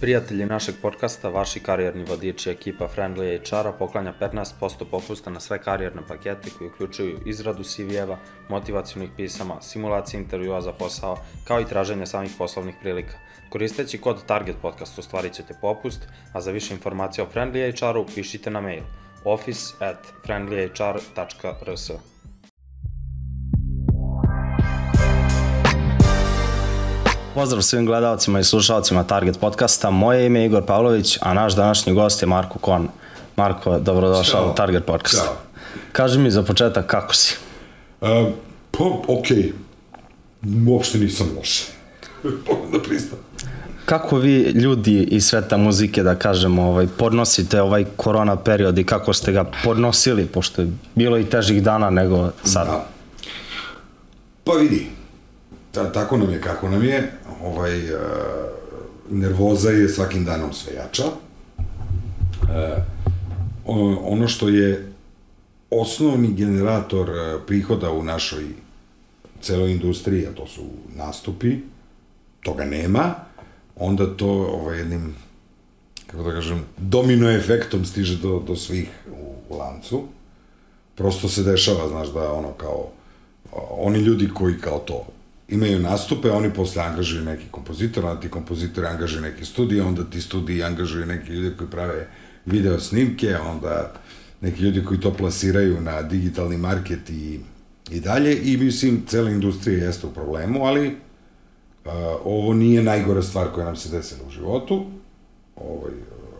Prijatelji našeg podcasta, vaši karijerni vodiči ekipa Friendly HR-a poklanja 15% popusta na sve karijerne pakete koji uključuju izradu CV-eva, motivacijonih pisama, simulacije intervjua za posao, kao i traženje samih poslovnih prilika. Koristeći kod Target Podcast ostvarit ćete popust, a za više informacija o Friendly HR-u pišite na mail office at friendlyhr.rs. Pozdrav svim gledalcima i slušalcima Target podcasta. Moje ime je Igor Pavlović, a naš današnji gost je Marko Kon. Marko, dobrodošao Ćao. u Target podcast. Ćao. Kaži mi za početak kako si? Uh, pa, okej. Okay. Uopšte nisam loš. Moram da priznam. Kako vi ljudi iz sveta muzike, da kažemo, ovaj, podnosite ovaj korona period i kako ste ga podnosili, pošto je bilo i težih dana nego sad? Da. Pa vidi, ta, tako nam je kako nam je. Ovaj, uh, nervoza je svakim danom sve jača. Uh, ono što je osnovni generator uh, prihoda u našoj celoj industriji, a to su nastupi, toga nema, onda to ovaj, jednim, kako da kažem, domino efektom stiže do, do svih u, u lancu. Prosto se dešava, znaš, da ono kao, oni ljudi koji kao to imaju nastupe, oni posle angažuju neki kompozitor, onda ti kompozitori angažuju neki studij, onda ti studiji angažuju neki ljudi koji prave video snimke, onda neki ljudi koji to plasiraju na digitalni market i, i dalje i mislim, cela industrija jeste u problemu, ali Uh, ovo nije najgora stvar koja nam se desila u životu, ovaj,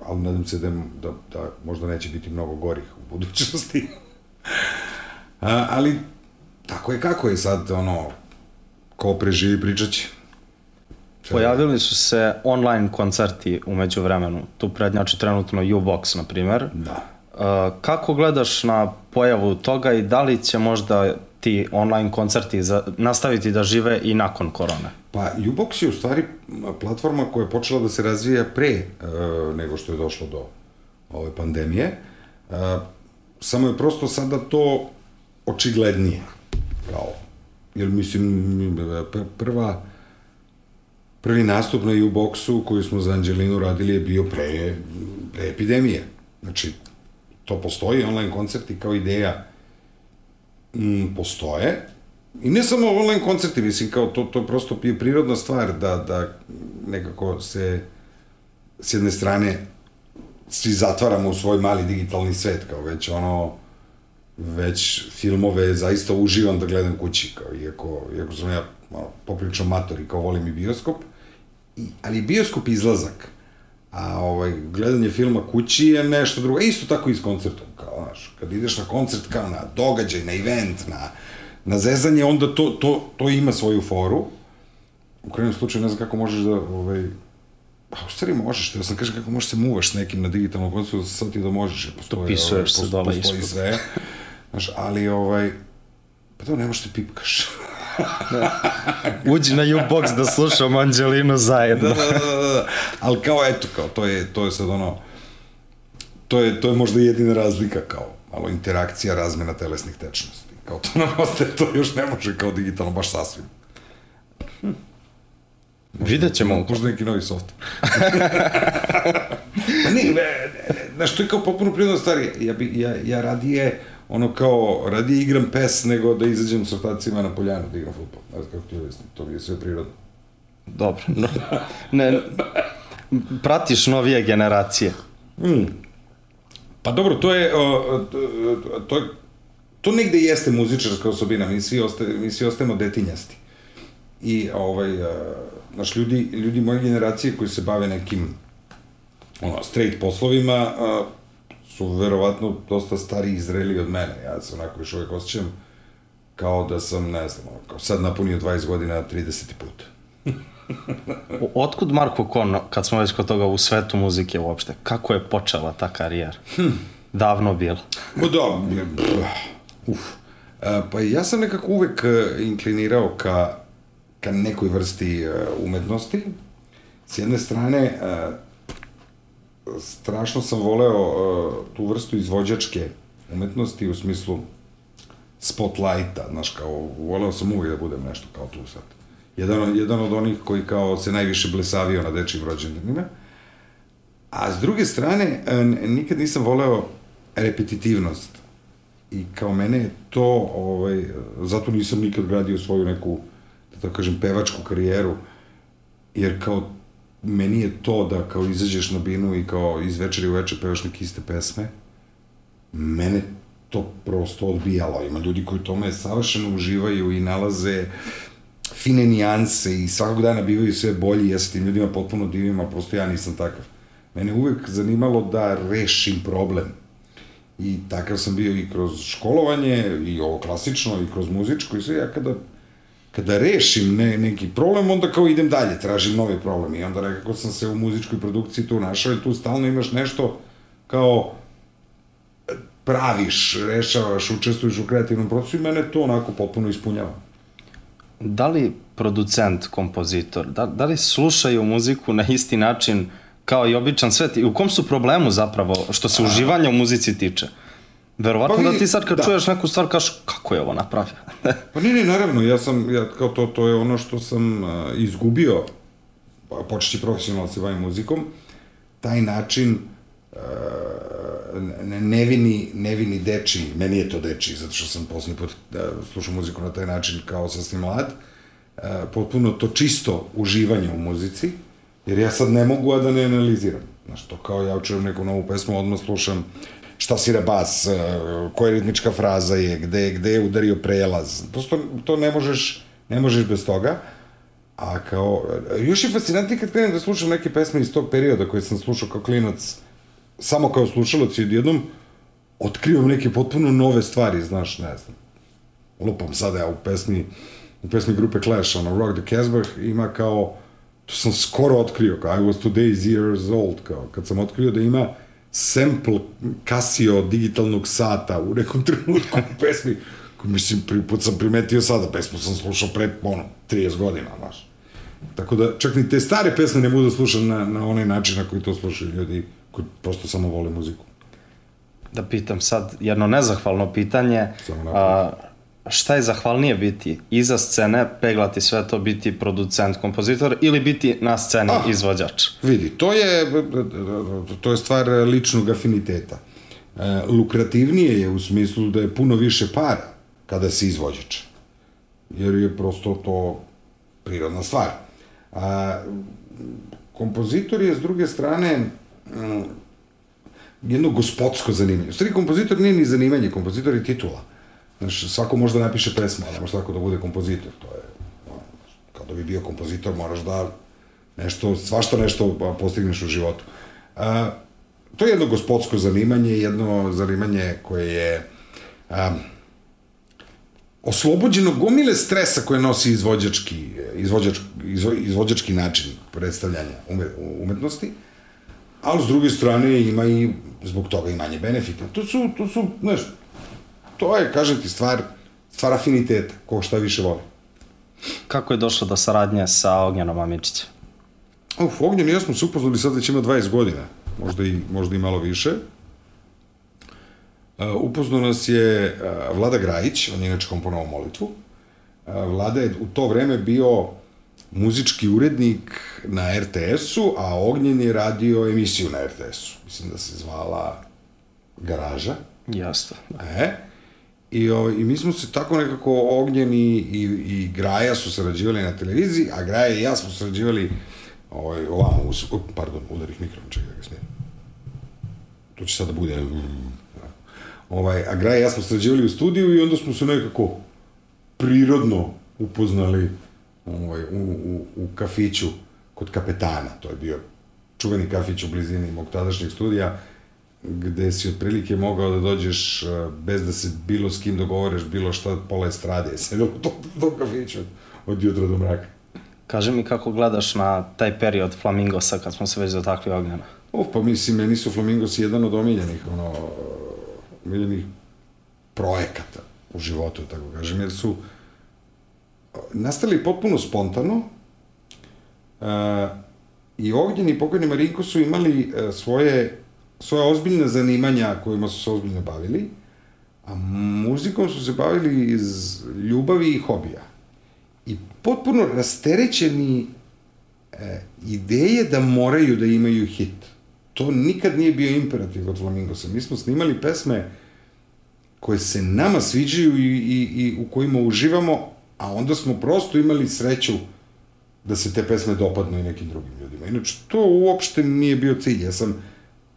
ali nadam se da, da, da možda neće biti mnogo gorih u budućnosti. A, ali tako je kako je sad, ono, ko preživi pričat će. Pojavili su se online koncerti umeđu vremenu. Tu prednjači trenutno U-Box, na primer. Da. Uh, kako gledaš na pojavu toga i da li će možda ti online koncerti za, nastaviti da žive i nakon korone? Pa Ubox je u stvari platforma koja je počela da se razvija pre uh, nego što je došlo do ove pandemije. Uh, samo je prosto sada to očiglednije. Kao, jer mislim, prva prvi nastup na Uboxu koji smo za Anđelinu radili je bio pre, pre epidemije. Znači, to postoji, online koncerti kao ideja mm, postoje, I ne samo online koncerti, mislim, kao to, to prosto je prirodna stvar da, da nekako se s jedne strane svi zatvaramo u svoj mali digitalni svet, kao već ono, već filmove zaista uživam da gledam kući, kao iako, iako sam ja malo, poprično mator i kao volim i bioskop, I, ali bioskop izlazak, a ovaj, gledanje filma kući je nešto drugo, e, isto tako i s koncertom, kao, znaš, kad ideš na koncert kao na događaj, na event, na, na zezanje, onda to, to, to ima svoju foru. U krajnjem slučaju ne znam kako možeš da, ovaj, pa u stvari možeš, ja sam kažem kako možeš se muvaš s nekim na digitalnom koncertu, sad ti da možeš, jer postoje, Dopisuješ se dole postoji ispod. sve, znaš, ali ovaj, pa to ne možeš te pipkaš. Uđi na U-Box da slušamo Anđelinu zajedno. da, da, da, da, da. Ali kao, eto, kao, to je, to je sad ono, to je, to je možda jedina razlika, kao, malo interakcija, razmena telesnih tečnosti. Kao, to nam ostaje, to još ne može kao digitalno, baš sasvim. Vidjet ćemo. Možda neki novi soft. pa ne, ne, ne, znaš, to je kao potpuno prirodna stvar. Ja, bi, ja, ja radije, ono kao, radije igram PES nego da izađem s ortacima na poljanu da igram futbol. Znaš kako ti objasnim, to mi je sve prirodno. Dobro. No, ne, pratiš novije generacije. Mm. Pa dobro, to je, o, to, to, je, to negde jeste muzičarska osobina, mi svi, ostaje, mi svi ostajemo detinjasti. I, ovaj, a, znaš, ljudi, ljudi moje generacije koji se bave nekim ono, straight poslovima, a, su verovatno dosta stariji i zreli od mene. Ja se onako još uvijek osjećam kao da sam, ne znam, kao sad napunio 20 godina 30. put. Otkud Marko Kon, kad smo već kod toga u svetu muzike uopšte, kako je počela ta karijera? Hm. Davno bilo. Ma da, uf. E, pa ja sam nekako uvek e, inklinirao ka, ka nekoj vrsti e, umetnosti. S jedne strane, strašno sam voleo tu vrstu izvođačke umetnosti u smislu spotlighta, znaš, kao, voleo sam uvijek da budem nešto kao tu sad. Jedan, jedan od onih koji kao se najviše blesavio na dečijim rođendanima. A s druge strane, e, nikad nisam voleo repetitivnost. I kao mene je to, ovaj, zato nisam nikad gradio svoju neku, da tako kažem, pevačku karijeru, jer kao meni je to da kao izađeš na binu i kao iz večeri u večer pevaš neke iste pesme, mene to prosto odbijalo. Ima ljudi koji tome savršeno uživaju i nalaze fine nijanse i svakog dana bivaju sve bolji, ja se tim ljudima potpuno divim, a prosto ja nisam takav. Mene uvek zanimalo da rešim problem. I takav sam bio i kroz školovanje, i ovo klasično, i kroz muzičko, i sve, ja kada kada rešim ne, neki problem, onda kao idem dalje, tražim novi problem. I onda nekako sam se u muzičkoj produkciji tu našao, i tu stalno imaš nešto kao praviš, rešavaš, učestvuješ u kreativnom procesu i mene to onako potpuno ispunjava. Da li producent, kompozitor, da, da li slušaju muziku na isti način kao i običan svet? I u kom su problemu zapravo što se uživanja u muzici tiče? Verovatno pa da ti sad kad da. čuješ neku stvar kažeš kako je ovo napravio. pa nije, nije, naravno, ja sam, ja, kao to, to je ono što sam uh, izgubio, počeći profesionalno da se bavim muzikom, taj način uh, nevini, nevini deči, meni je to deči, zato što sam poslednji put uh, slušao muziku na taj način kao sasvim mlad, uh, potpuno to čisto uživanje u muzici, jer ja sad ne mogu a da ne analiziram. Znaš, to kao ja učeram neku novu pesmu, odmah slušam šta svira bas, e, koja ritmička fraza je, gde, gde je udario prelaz. Prosto to ne možeš, ne možeš bez toga. A kao, još je fascinantnije kad krenem da slušam neke pesme iz tog perioda koje sam slušao kao klinac, samo kao slušalac i odjednom otkrivam neke potpuno nove stvari, znaš, ne znam. Lupam sada ja u pesmi, u pesmi grupe Clash, ono, Rock the Casbah ima kao, to sam skoro otkrio, kao I was two days years old, kao, kad sam otkrio da ima sample Casio digitalnog sata u nekom trenutku u pesmi, mislim, prvi put sam primetio sada, pesmu sam slušao pre, ono, 30 godina, znaš. Tako da, čak ni te stare pesme ne budu slušane na, na onaj način na koji to slušaju ljudi koji prosto samo vole muziku. Da pitam sad jedno nezahvalno pitanje. Samo a, šta je zahvalnije biti iza scene, peglati sve to, biti producent, kompozitor ili biti na sceni ah, izvođač? Vidi, to je, to je stvar ličnog afiniteta. E, lukrativnije je u smislu da je puno više para kada si izvođač. Jer je prosto to prirodna stvar. A, kompozitor je s druge strane jedno gospodsko zanimanje. U stvari, kompozitor nije ni zanimanje, kompozitor je titula. Znaš, svako može da napiše pesmu, ali može svako da bude kompozitor. To je, kao da bi bio kompozitor, moraš da nešto, svašta nešto postigneš u životu. A, to je jedno gospodsko zanimanje, jedno zanimanje koje je a, oslobođeno gomile stresa koje nosi izvođački, izvođač, izvo, izvođački način predstavljanja umetnosti, ali s druge strane ima i zbog toga i manje benefita. To su, to su, znaš, to je, kažem ti, stvar, stvar afiniteta, ko šta više voli. Kako je došlo do saradnje sa Ognjanom Amičićem? Uf, Ognjan i ja smo se upoznali sad već ima 20 godina, možda i, možda i malo više. Uh, upoznao nas je uh, Vlada Grajić, on je inače komponovao molitvu. Uh, Vlada je u to vreme bio muzički urednik na RTS-u, a Ognjen je radio emisiju na RTS-u. Mislim da se zvala Garaža. Jasno. E, I, o, ovaj, I mi smo se tako nekako Ognjen i, i, i Graja su sarađivali na televiziji, a Graja i ja smo sarađivali ovaj, ovamo, us, pardon, udarih mikrofon, čekaj da ga snijem. To će sada da bude... Ovaj, a Graja i ja smo sarađivali u studiju i onda smo se nekako prirodno upoznali ovaj, u, u, u kafiću kod kapetana. To je bio čuveni kafić u blizini mog tadašnjeg studija gde si otprilike mogao da dođeš e, bez da se bilo s kim dogovoreš, bilo šta, pola estrade je sedelo u tom, tom kafiću od jutra do mraka. Kaži mi kako gledaš na taj period Flamingosa kad smo se već dotakli ognjena? Uf, pa mislim, meni su Flamingosi jedan od omiljenih, ono, omiljenih projekata u životu, tako kažem, jer su nastali potpuno spontano uh, i Ognjen i pokojni Marinko su imali uh, svoje svoje ozbiljne zanimanja kojima su se ozbiljno bavili, a muzikom su se bavili iz ljubavi i hobija. I potpuno rasterećeni e, ideje da moraju da imaju hit. to nikad nije bio imperativ od Flamingosa. Mi smo snimali pesme koje se nama sviđaju i, i, i u kojima uživamo, a onda smo prosto imali sreću da se te pesme dopadnu i nekim drugim ljudima. Inače, to uopšte nije bio cilj. Ja sam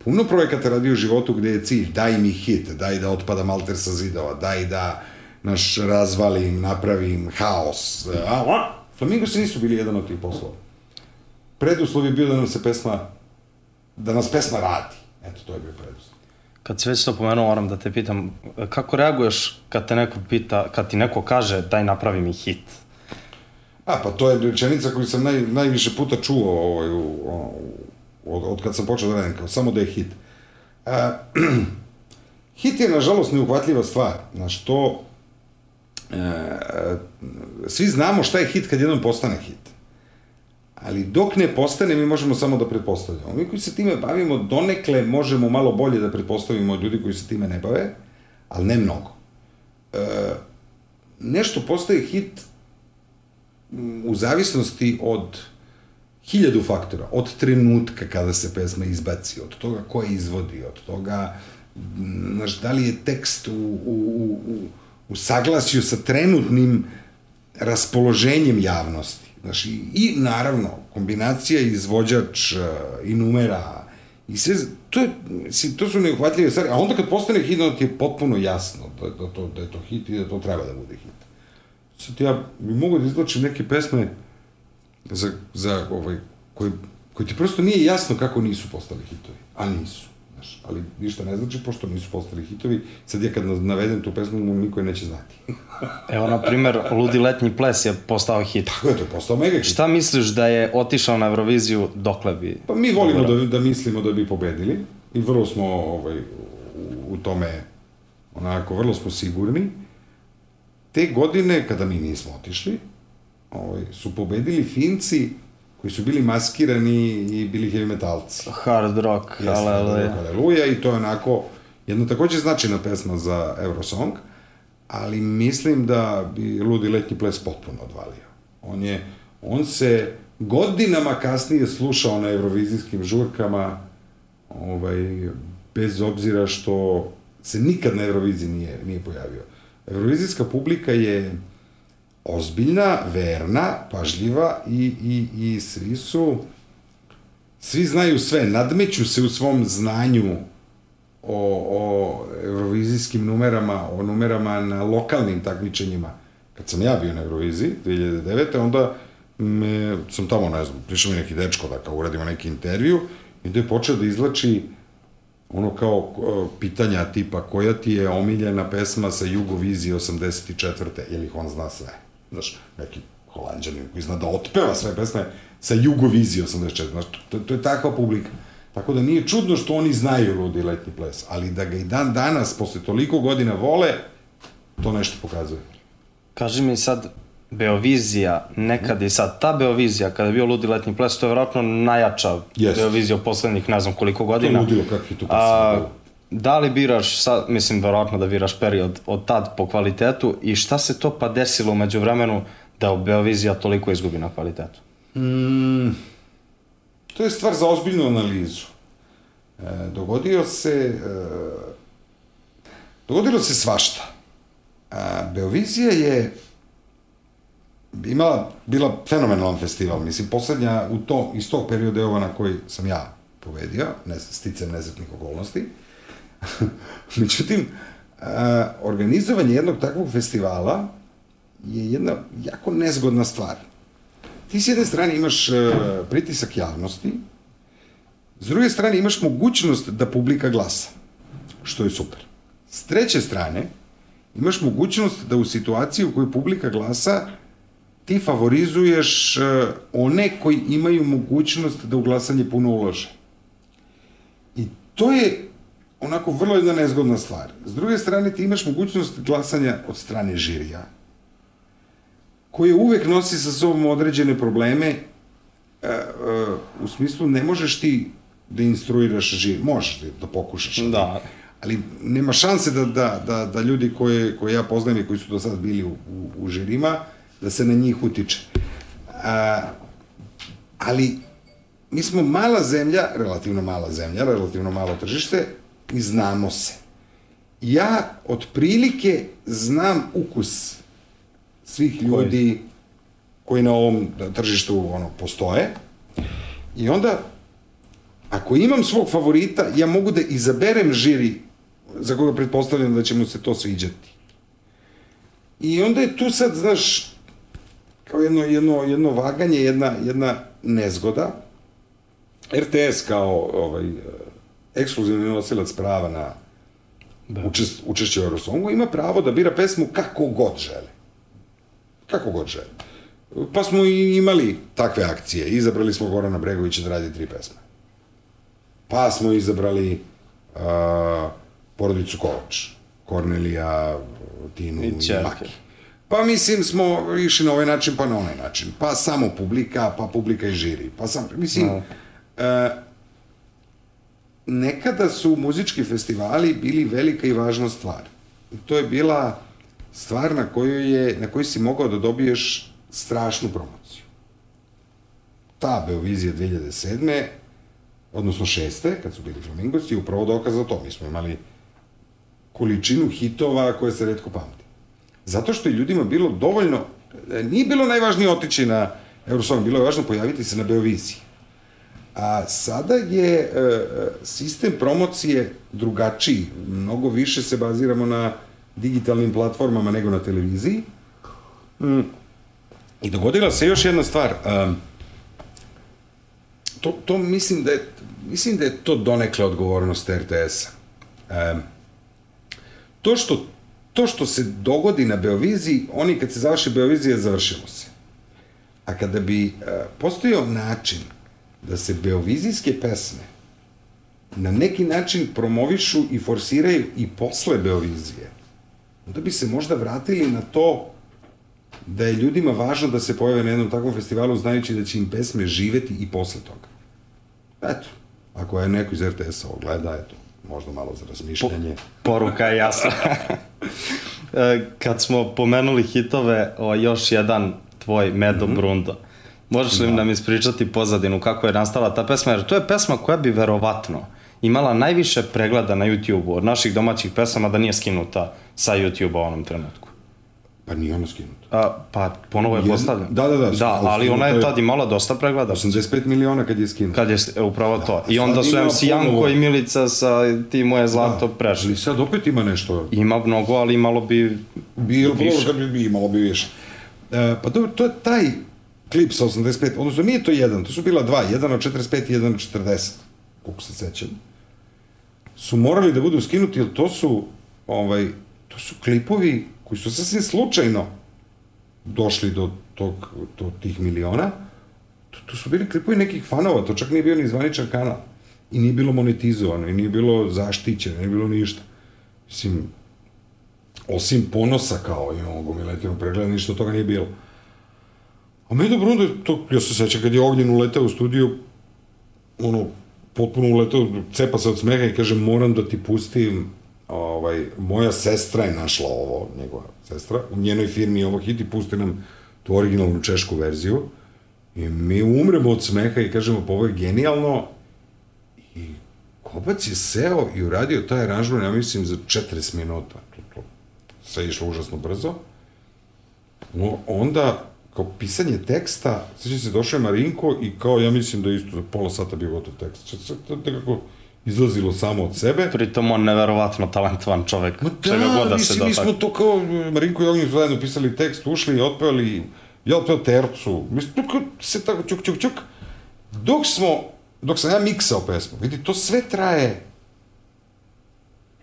puno projekata radio u životu gde je cilj daj mi hit, daj da otpada malter sa zidova, daj da naš razvalim, napravim haos. A, a, Flamingo se nisu bili jedan od tih poslova. Preduslov je bio da nam se pesma, da nas pesma radi. Eto, to je bio preduslov. Kad si već to pomenuo, moram da te pitam, kako reaguješ kad te neko pita, kad ti neko kaže daj napravi mi hit? A, pa to je rečenica koju sam naj, najviše puta čuo ovaj, u, u, od, od kad sam počeo da radim, kao samo da je hit. A, hit je, nažalost, neuhvatljiva stvar. Znaš, to... E, svi znamo šta je hit kad jednom postane hit. Ali dok ne postane, mi možemo samo da pretpostavljamo. Mi koji se time bavimo, donekle možemo malo bolje da pretpostavimo od ljudi koji se time ne bave, ali ne mnogo. E, nešto postaje hit u zavisnosti od hiljadu faktora, od trenutka kada se pesma izbaci, od toga ko je izvodi, od toga znaš, da li je tekst u, u, u, u saglasju sa trenutnim raspoloženjem javnosti. Znaš, i, i naravno, kombinacija izvođač i numera i sve, to, je, to su neuhvatljive stvari, a onda kad postane hit, onda ti je potpuno jasno da, da, to, da je to hit i da to treba da bude hit. Sad ja mogu da izločim neke pesme za, za ovaj, koji, koji ti prosto nije jasno kako nisu postali hitovi, a nisu. Znaš, ali ništa ne znači, pošto nisu postali hitovi, sad ja kad navedem tu pesmu, mu niko je neće znati. Evo, na primer, Ludi letnji ples je postao hit. Tako je, to je postao mega hit. Šta misliš da je otišao na Euroviziju, dokle bi... Pa mi volimo da, da mislimo da bi pobedili i vrlo smo ovaj, u, u tome onako, vrlo smo sigurni. Te godine, kada mi nismo otišli, ovaj, su pobedili Finci koji su bili maskirani i bili heavy metalci. Hard rock, aleluja. Aleluja i to je onako jedna takođe značajna pesma za Eurosong, ali mislim da bi Ludi letnji ples potpuno odvalio. On je, on se godinama kasnije slušao na evrovizijskim žurkama, ovaj, bez obzira što se nikad na Euroviziji nije, nije pojavio. Eurovizijska publika je ozbiljna, verna, pažljiva i, i, i svi su, svi znaju sve, nadmeću se u svom znanju o, o eurovizijskim numerama, o numerama na lokalnim takmičenjima. Kad sam ja bio na Euroviziji, 2009. onda me, sam tamo, ne znam, prišao mi neki dečko da kao uradimo neki intervju i da je počeo da izlači ono kao pitanja tipa koja ti je omiljena pesma sa Jugovizije 84. ili ih on zna sve znaš, neki holandjanin koji zna da otpeva sve pesme sa Jugovizije 84, znaš, to, to je takva publika. Tako da nije čudno što oni znaju Ludi letni ples, ali da ga i dan danas, posle toliko godina vole, to nešto pokazuje. Kaži mi sad, Beovizija, nekad i sad, ta Beovizija, kada je bio Ludi letni ples, to je vjerojatno najjača yes. Beovizija u poslednjih ne znam koliko godina. To je ludilo kakvi tu pesma da li biraš, sad, mislim, verovatno da biraš period od tad po kvalitetu i šta se to pa desilo umeđu vremenu da Beovizija toliko izgubi na kvalitetu? Mm, to je stvar za ozbiljnu analizu. E, dogodio se... E, dogodilo se svašta. E, Beovizija je imala, bila fenomenalan festival. Mislim, poslednja u to, iz tog perioda je ova na koji sam ja povedio, ne, sticam nezretnih okolnosti. Međutim, organizovanje jednog takvog festivala je jedna jako nezgodna stvar. Ti s jedne strane imaš a, pritisak javnosti, s druge strane imaš mogućnost da publika glasa, što je super. S treće strane, imaš mogućnost da u situaciji u kojoj publika glasa ti favorizuješ one koji imaju mogućnost da u glasanje puno ulože. I to je onako vrlo jedna nezgodna stvar. S druge strane, ti imaš mogućnost glasanja od strane žirija, koje uvek nosi sa sobom određene probleme, e, e, u smislu ne možeš ti da instruiraš žir, možeš da pokušaš, da. ali nema šanse da, da, da, da ljudi koje, koje ja poznajem i koji su do sad bili u, u, u žirima, da se na njih utiče. A, ali mi smo mala zemlja, relativno mala zemlja, relativno malo tržište i znamo se. Ja otprilike znam ukus svih ljudi koji na ovom tržištu ono, postoje. I onda, ako imam svog favorita, ja mogu da izaberem žiri za koga pretpostavljam da će mu se to sviđati. I onda je tu sad, znaš, kao jedno, jedno, jedno vaganje, jedna, jedna nezgoda. RTS kao ovaj, ekskluzivni nosilac prava na da. učest, učešće u Eurosongu ima pravo da bira pesmu kako god žele. Kako god žele. Pa smo i imali takve akcije. Izabrali smo Gorana Bregovića da radi tri pesme. Pa smo izabrali uh, porodicu Kovač. Kornelija, Tinu i, i Maki. Pa mislim smo išli na ovaj način, pa na onaj način. Pa samo publika, pa publika i žiri. Pa sam, mislim, no. Da. uh, nekada su muzički festivali bili velika i važna stvar. To je bila stvar na kojoj je, na kojoj si mogao da dobiješ strašnu promociju. Ta Beovizija 2007. odnosno šeste, kad su bili Flamingosi, upravo dokaz za to. Mi smo imali količinu hitova koje se redko pamti. Zato što je ljudima bilo dovoljno, nije bilo najvažnije otići na Eurosong, bilo je važno pojaviti se na Beoviziji. A sada je e, sistem promocije drugačiji. Mnogo više se baziramo na digitalnim platformama nego na televiziji. Mm. I dogodila se još jedna stvar. To, to mislim da je, mislim da je to donekle odgovornost RTS-a. Um, to što to što se dogodi na Beoviziji, oni kad se završi Beovizija, završilo se. A kada bi postojao način da se beovizijske pesme na neki način promovišu i forsiraju i posle Beovizije, onda bi se možda vratili na to da je ljudima važno da se pojave na jednom takvom festivalu znajući da će im pesme živeti i posle toga. Eto, ako je neko iz RTS-a ogleda, eto, možda malo za razmišljanje. Po, poruka je jasna. E, kad smo pomenuli hitove, o, još jedan tvoj Medo mm -hmm. Brundo. Možeš li da. nam ispričati pozadinu kako je nastala ta pesma? Jer to je pesma koja bi verovatno imala najviše pregleda na YouTube-u od naših domaćih pesama da nije skinuta sa YouTube-a u onom trenutku. Pa nije ona skinuta. A, pa ponovo je postavljena. Da, da, da. Da, ali ona je tad imala dosta pregleda. 85 miliona kad je skinuta. Kad je, e, upravo da, to. I onda su MC Janko i Milica sa ti moje zlato da, prešli. Ali sad opet ima nešto. Ima mnogo, ali imalo bi Bilo, više. Kad bi imalo bi više. E, pa to, to je taj klip sa 85, odnosno nije to jedan, to su bila dva, jedan od 45 i jedan od 40, koliko se sećam. Su morali da budu skinuti, jer to su, ovaj, to su klipovi koji su sasvim slučajno došli do, tog, do tih miliona, to, to su bili klipovi nekih fanova, to čak nije bio ni zvaničan kanal. I nije bilo monetizovano, i nije bilo zaštićeno, nije bilo ništa. Mislim, osim ponosa kao imamo gomiletinu pregleda, ništa od toga nije bilo. A me dobro onda, to, ja se sećam kad je Ognjen uletao u studiju, ono, potpuno uletao, cepa se od smeha i kaže, moram da ti pustim ovaj, moja sestra je našla ovo, njegova sestra, u njenoj firmi je ovo hit i pusti nam tu originalnu češku verziju i mi umremo od smeha i kažemo, pa ovo je genijalno i Kobac je seo i uradio taj aranžman, ja mislim, za 40 minuta. To, to sve išlo užasno brzo. No, onda, kao pisanje teksta, sveća se došao je Marinko i kao, ja mislim da isto za pola sata bio gotov tekst. Sve nekako izlazilo samo od sebe. Pritom on neverovatno talentovan čovek. Ma da, čega god da se mi smo to kao, Marinko i Ognjen su zajedno pisali tekst, ušli i otpevali, ja otpeo tercu, mislim, tako se tako čuk, čuk, čuk. Dok smo, dok sam ja miksao pesmu, vidi, to sve traje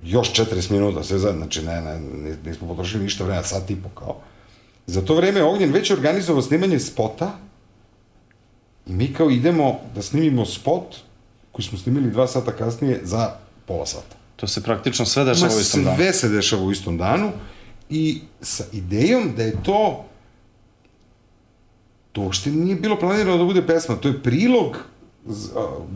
još 40 minuta, sve zajedno, znači ne, ne, nismo potrošili ništa vremena, sat i po kao. Za to vreme Ognjen već organizovao snimanje spota i mi kao idemo da snimimo spot koji smo snimili dva sata kasnije za pola sata. To se praktično sve dešava u istom danu. Sve se dešava u istom danu i sa idejom da je to to uopšte nije bilo planirano da bude pesma, to je prilog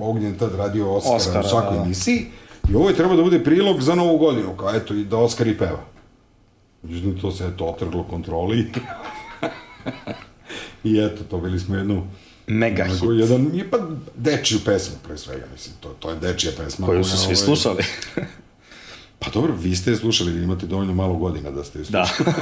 Ognjen tad radio Oscara, Oscara u svakoj da, da. emisiji i ovo je trebao da bude prilog za novu godinu, kao eto i da Oskar i peva. Međutim, to se eto otrglo kontroli. I eto, to bili smo jednu Mega hit. jedan, je pa dečiju pesmu, pre svega, mislim, to, to je dečija pesma. Koju su svi ovaj, slušali. Pa dobro, vi ste je slušali, vi imate dovoljno malo godina da ste je Da. slušali.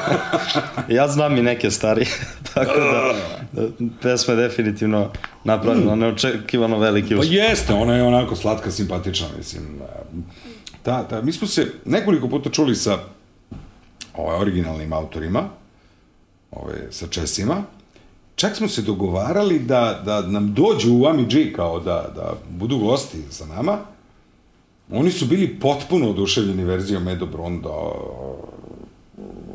ja znam i neke stvari, tako da, da pesma je definitivno napravljena neočekivano veliki Pa uspeh. jeste, ona je onako slatka, simpatična, mislim. Ta, ta, mi smo se nekoliko puta čuli sa ovaj, originalnim autorima, ovaj, sa Česima, čak smo se dogovarali da, da nam dođu u Ami G kao da, da budu gosti sa nama. Oni su bili potpuno oduševljeni verzijom Edo Bronda.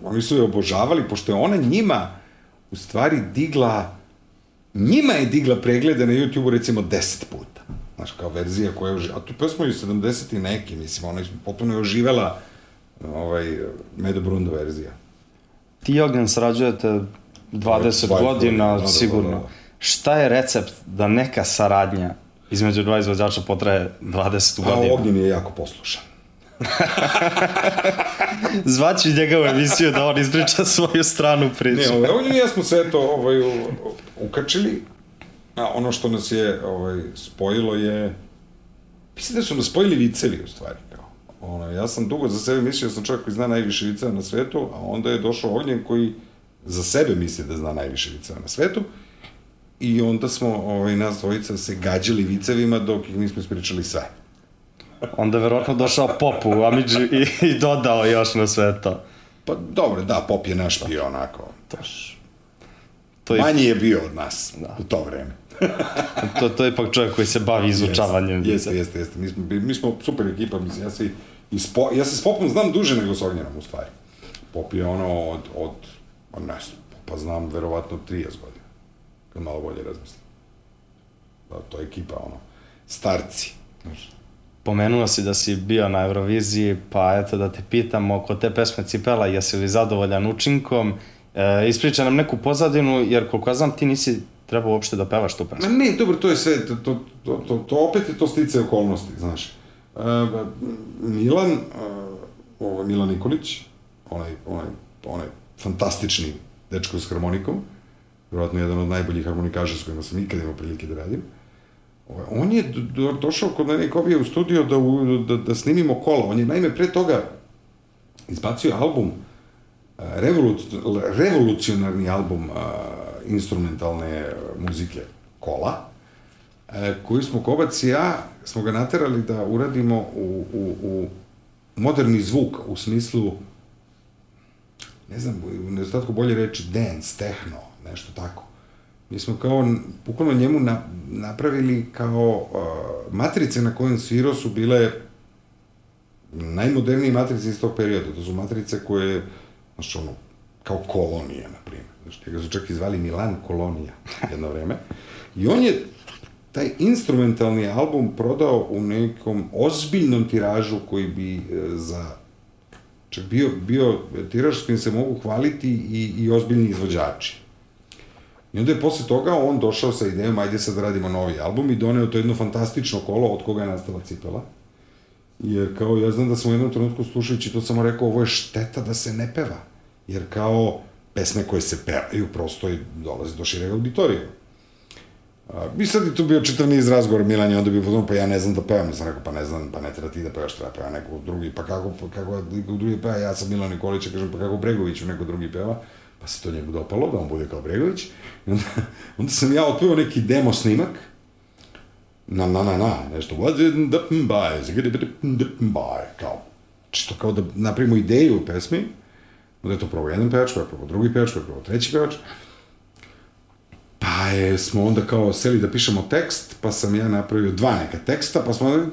Oni su je obožavali, pošto je ona njima u stvari digla njima je digla preglede na YouTube-u recimo 10 puta. Znaš, kao verzija koja je oživela. A tu pesmu je 70 i neki, mislim, ona je potpuno je oživela ovaj, Medo Brunda verzija. Ti i Ognjen sarađujete 20 20 godina, godina, da, da, sigurno. da, da. Šta je recept da neka saradnja između dva izvođača potraje 20 A godina? Ognjen je jako poslušan. Zvaću njega u emisiju da on ispriča svoju stranu priče. Ne, ovaj, i ja smo se eto ovaj, u- ukačili, a ono što nas je ovaj, spojilo je, mislim da su nas spojili vicevi u stvari. Ono, ja sam dugo za sebe mislio da sam čovjek koji zna najviše viceva na svetu, a onda je došao Ognjen koji za sebe misli da zna najviše viceva na svetu, I onda smo, ovaj, nas dvojica se gađali vicevima dok ih nismo ispričali sve. Onda je verovatno došao Pop u Amidži i, i dodao još na sve to. Pa dobro, da, Pop je naš bio onako. To je, Manji je bio od nas u to vreme. to, to je ipak čovjek koji se bavi izučavanjem Jeste, jeste, jeste. Mi smo, mi smo super ekipa, mislim, ja se, i s po, ja se s Popom znam duže nego s Ognjenom, u stvari. Pop je ono od, od, od ne znam, pa znam verovatno 30 godina, kad malo bolje razmislim. Da, to je ekipa, ono, starci. Znaš. Pomenuo si da si bio na Euroviziji, pa eto da te pitam oko te pesme Cipela, jesi li zadovoljan učinkom? E, ispriča nam neku pozadinu, jer koliko ja znam ti nisi trebao uopšte da pevaš tu pesmu. Ma ne, dobro, to je sve, to, to, to, to, to opet je to stice okolnosti, znaš. Milan, uh, ovo je Milan Nikolić, onaj, onaj, onaj fantastični dečko s harmonikom, vjerojatno jedan od najboljih harmonikaža s kojima sam ikad imao prilike da radim. Ovaj, on je do, do, došao kod mene Kobije u studio da, u, da, da snimimo kola. On je naime pre toga izbacio album, eh, revoluc, revolucionarni album a, instrumentalne eh, muzike kola, e, koji smo Kobac i ja, smo ga naterali da uradimo u, u, u moderni zvuk, u smislu ne znam, u nedostatku bolje reći dance, techno, nešto tako. Mi smo kao, bukvalno njemu na, napravili kao uh, matrice na kojim svirao su bile najmodernije matrice iz tog perioda. To su matrice koje, znaš, ono, kao kolonija, na primjer. Znaš, njega su čak izvali Milan Kolonija jedno vreme. I on je taj instrumentalni album prodao u nekom ozbiljnom tiražu koji bi e, za čak bio, bio tiraž s kojim se mogu hvaliti i, i ozbiljni izvođači. I onda je posle toga on došao sa idejom, ajde sad radimo novi album i doneo to jedno fantastično kolo od koga je nastala cipela. Jer kao, ja znam da sam u jednom trenutku slušajući to samo rekao, ovo je šteta da se ne peva. Jer kao, pesme koje se pevaju prosto i dolaze do šireg auditorija. I sad je tu bio čitav niz razgovora, Milan je onda bio pozvano, pa ja ne znam da pevam. Sam rekao, pa ne znam, pa ne treba ti da pevaš, treba peva neko drugi. Pa kako, pa kako neko drugi peva, ja sam Milan Nikolić, kažem, pa kako Bregoviću neko drugi peva. Pa se to njemu dopalo, da on bude kao Bregović. I onda, onda sam ja otpeo neki demo snimak, na na na na, nešto, what did the by, zigidi by, kao, čisto kao da napravimo ideju u pesmi, onda je to probao jedan pevač, pa je drugi pevač, pa je treći pevač, Je, smo onda kao seli da pišemo tekst, pa sam ja napravio dva neka teksta, pa smo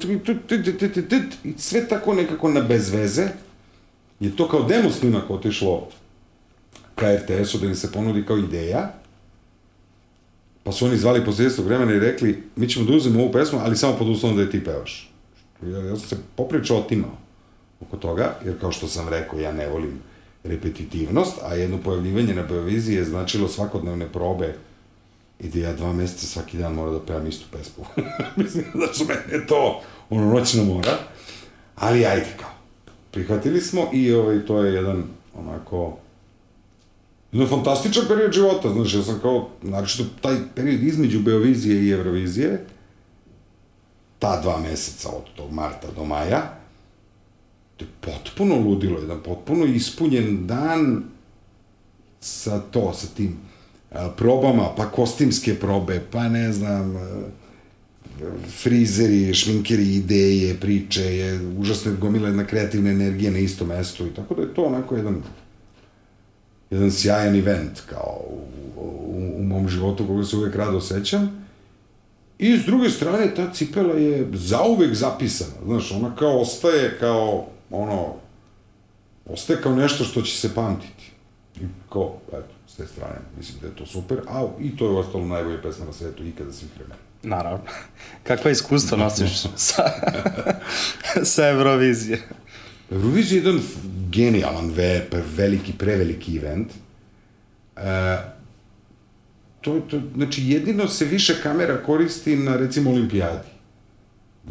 i sve tako nekako na bez veze. Je to kao demo snimak otišlo ka RTS-u da im se ponudi kao ideja. Pa su oni zvali posle istog vremena i rekli, mi ćemo da uzmemo ovu pesmu, ali samo pod uslovom da je ti pevaš. Ja, ja sam se popričao otimao oko toga, jer kao što sam rekao, ja ne volim repetitivnost, a jedno pojavljivanje na Beoviziji je značilo svakodnevne probe i da ja dva meseca svaki dan mora da pevam istu pesmu. Mislim, su mene je to ono noćna mora. Ali ajde kao. Prihvatili smo i ovaj, to je jedan onako Jedan fantastičan period života, znaš, ja sam kao, znači, taj period između Beovizije i Eurovizije, ta dva meseca od tog marta do maja, to je potpuno ludilo, jedan potpuno ispunjen dan sa to, sa tim probama, pa kostimske probe, pa ne znam, a, frizeri, šminkeri, ideje, priče, je užasno gomila jedna kreativna energija na istom mestu i tako da je to onako jedan jedan sjajan event kao u, u, u mom životu koga se uvek rado osjećam. I s druge strane, ta cipela je zauvek zapisana. Znaš, ona kao ostaje kao, ono, ostaje kao nešto što će se pamtiti. I kao, eto, s te strane, mislim da je to super. A i to je ostalo najbolje pesma na svetu ikada svih vremena. Naravno. Kakva iskustva nosiš sa, sa Eurovizije? Eurovizija je jedan genijalan, ve, veliki, preveliki event. E, to, to, znači, jedino se više kamera koristi na, recimo, olimpijadi.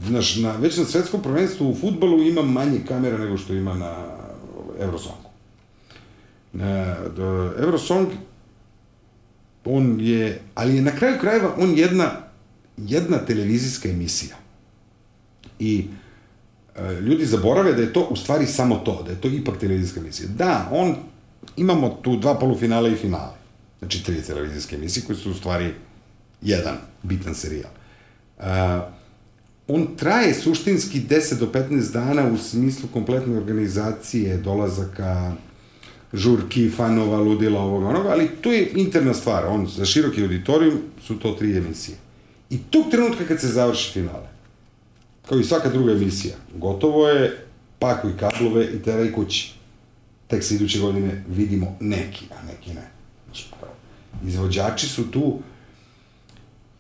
Znaš, na, već na svetskom prvenstvu u futbalu ima manje kamera nego što ima na Eurosongu. Do, Eurosong, on je, ali je na kraju krajeva on jedna, jedna televizijska emisija. I e, ljudi zaborave da je to u stvari samo to, da je to ipak televizijska emisija. Da, on, imamo tu dva polufinale i finale. Znači, tri televizijske emisije koje su u stvari jedan bitan serijal. Uh, on traje suštinski 10 do 15 dana u smislu kompletne organizacije, dolazaka, žurki, fanova, ludila, ovoga, onoga, ali to je interna stvar. On, za široki auditorijum su to tri emisije. I tog trenutka kad se završi finale, kao i svaka druga emisija, gotovo je, pakuj kablove i teraj kući. Tek se iduće godine vidimo neki, a neki ne. Izvođači su tu,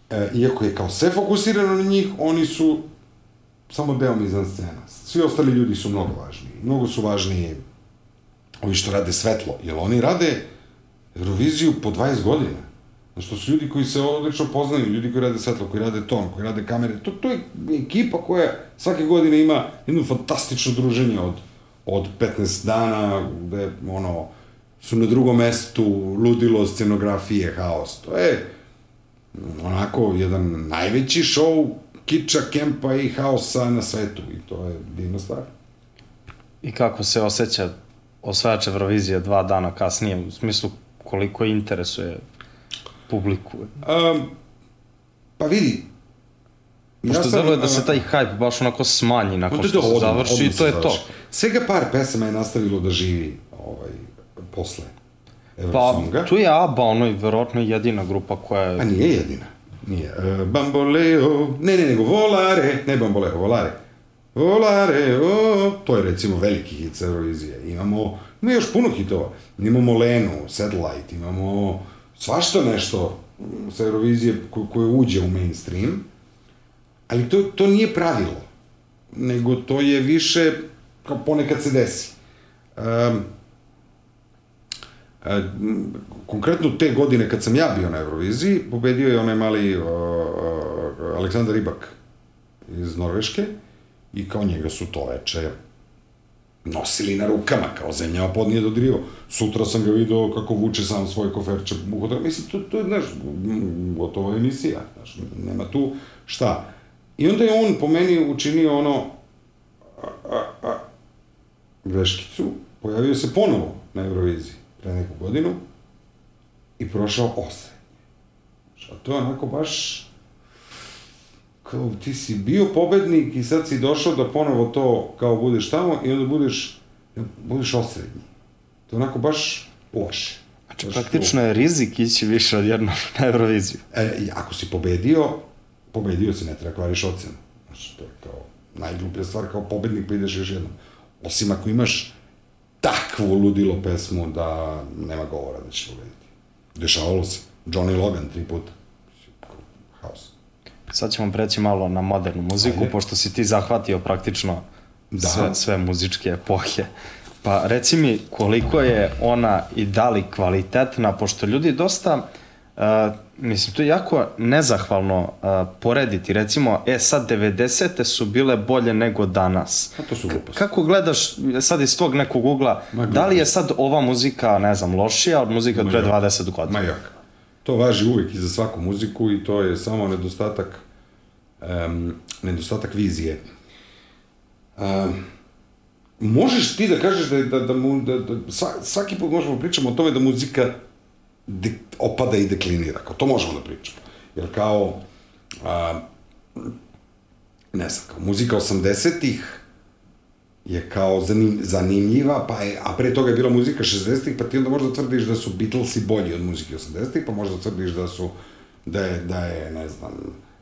e, iako je kao sve fokusirano na njih, oni su samo deo mizan scena. Svi ostali ljudi su mnogo važniji. Mnogo su važniji ovi što rade svetlo, jer oni rade Euroviziju po 20 godina. Znači, to su ljudi koji se odlično poznaju, ljudi koji rade svetlo, koji rade ton, koji rade kamere. To, to je ekipa koja svake godine ima jedno fantastično druženje od, od 15 dana, gde, ono, su na drugom mestu, ludilo, scenografije, haos. To je onako jedan najveći šou kiča, kempa i haosa na svetu i to je divna stvar. I kako se osjeća osvajač Eurovizije dva dana kasnije, u smislu koliko interesuje publiku? Um, pa vidi, Pošto ja deluje da se taj hype baš onako smanji nakon što se završi i to je to. Svega par pesama je nastavilo da živi ovaj, posle Eurosonga. Pa, tu je ABBA, ono je verovatno jedina grupa koja je... A nije jedina. Nije. Uh, bamboleo, ne, ne, nego Volare, ne Bamboleo, Volare. Volare, o, to je recimo veliki hit sa Eurovizije. Imamo, ima još puno hitova. Imamo Lenu, Satellite, imamo svašta nešto sa Eurovizije ko, koje uđe u mainstream, ali to, to nije pravilo, nego to je više kao ponekad se desi. Um, konkretno te godine kad sam ja bio na Euroviziji, pobedio je onaj mali uh, uh, Aleksandar Ribak iz Norveške i kao njega su to veče nosili na rukama, kao zemljama pod nije dodrivo. Sutra sam ga video kako vuče sam svoj koferče. Mislim, to, to je, znaš, gotova emisija, znaš, nema tu šta. I onda je on po meni učinio ono a, a, a, greškicu, pojavio se ponovo na Euroviziji pre neku godinu i prošao osrednje. A to je onako baš kao ti si bio pobednik i sad si došao da ponovo to kao budeš tamo i onda budeš, budeš osrednji. To je onako baš loše. Znači, baš praktično je rizik ići više od jednog na Euroviziju. E, ako si pobedio, pobedio si, ne treba kvariš ocenu. Znači, to je kao najgluplja stvar, kao pobednik pa ideš još jednom. Osim ako imaš takvu ludilo pesmu da nema govora da će pobediti. Dešavalo se. Johnny Logan tri puta. Sad ćemo preći malo na modernu muziku, Ajde. pošto si ti zahvatio praktično da. sve, sve muzičke epohe. Pa reci mi koliko je ona i da li kvalitetna, pošto ljudi dosta uh, Mislim, to je jako nezahvalno uh, porediti. Recimo, e, sad 90. su bile bolje nego danas. A to su gluposti. Kako gledaš sad iz tog nekog ugla, Ma, da li je sad ova muzika, ne znam, lošija od muzike od pre Ma, 20 godina? Ma jak. To važi uvijek i za svaku muziku i to je samo nedostatak um, nedostatak vizije. Um, možeš ti da kažeš da, da, da, mu, da, da sva- svaki put možemo da pričamo o tome da muzika de, opada i deklinira, kao to možemo da pričamo. Jer kao, a, ne znam, kao muzika 80-ih je kao zanim, zanimljiva, pa je, a pre toga je bila muzika 60-ih, pa ti onda možda tvrdiš da su Beatlesi bolji od muzike 80-ih, pa možda tvrdiš da su, da je, da je, ne znam,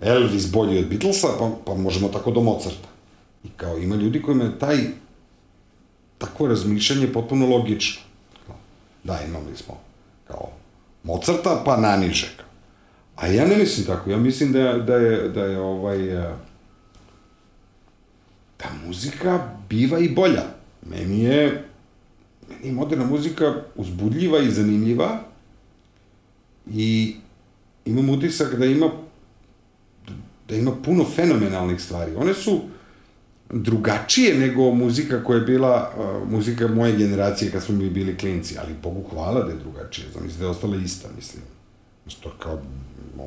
Elvis bolji od Beatlesa, pa, pa možemo tako do Mozarta. I kao ima ljudi kojima je taj takvo razmišljanje potpuno logično. Da, imali smo kao Mozarta, pa naniže. A ja ne mislim tako, ja mislim da, da je, da je ovaj, eh, ta muzika biva i bolja. Meni je, meni je moderna muzika uzbudljiva i zanimljiva i imam utisak da ima da ima puno fenomenalnih stvari. One su drugačije nego muzika koja je bila uh, muzika moje generacije kad smo mi bili klinci, ali Bogu hvala da je drugačije. Zamisli da je ostala ista, mislim. Što kao,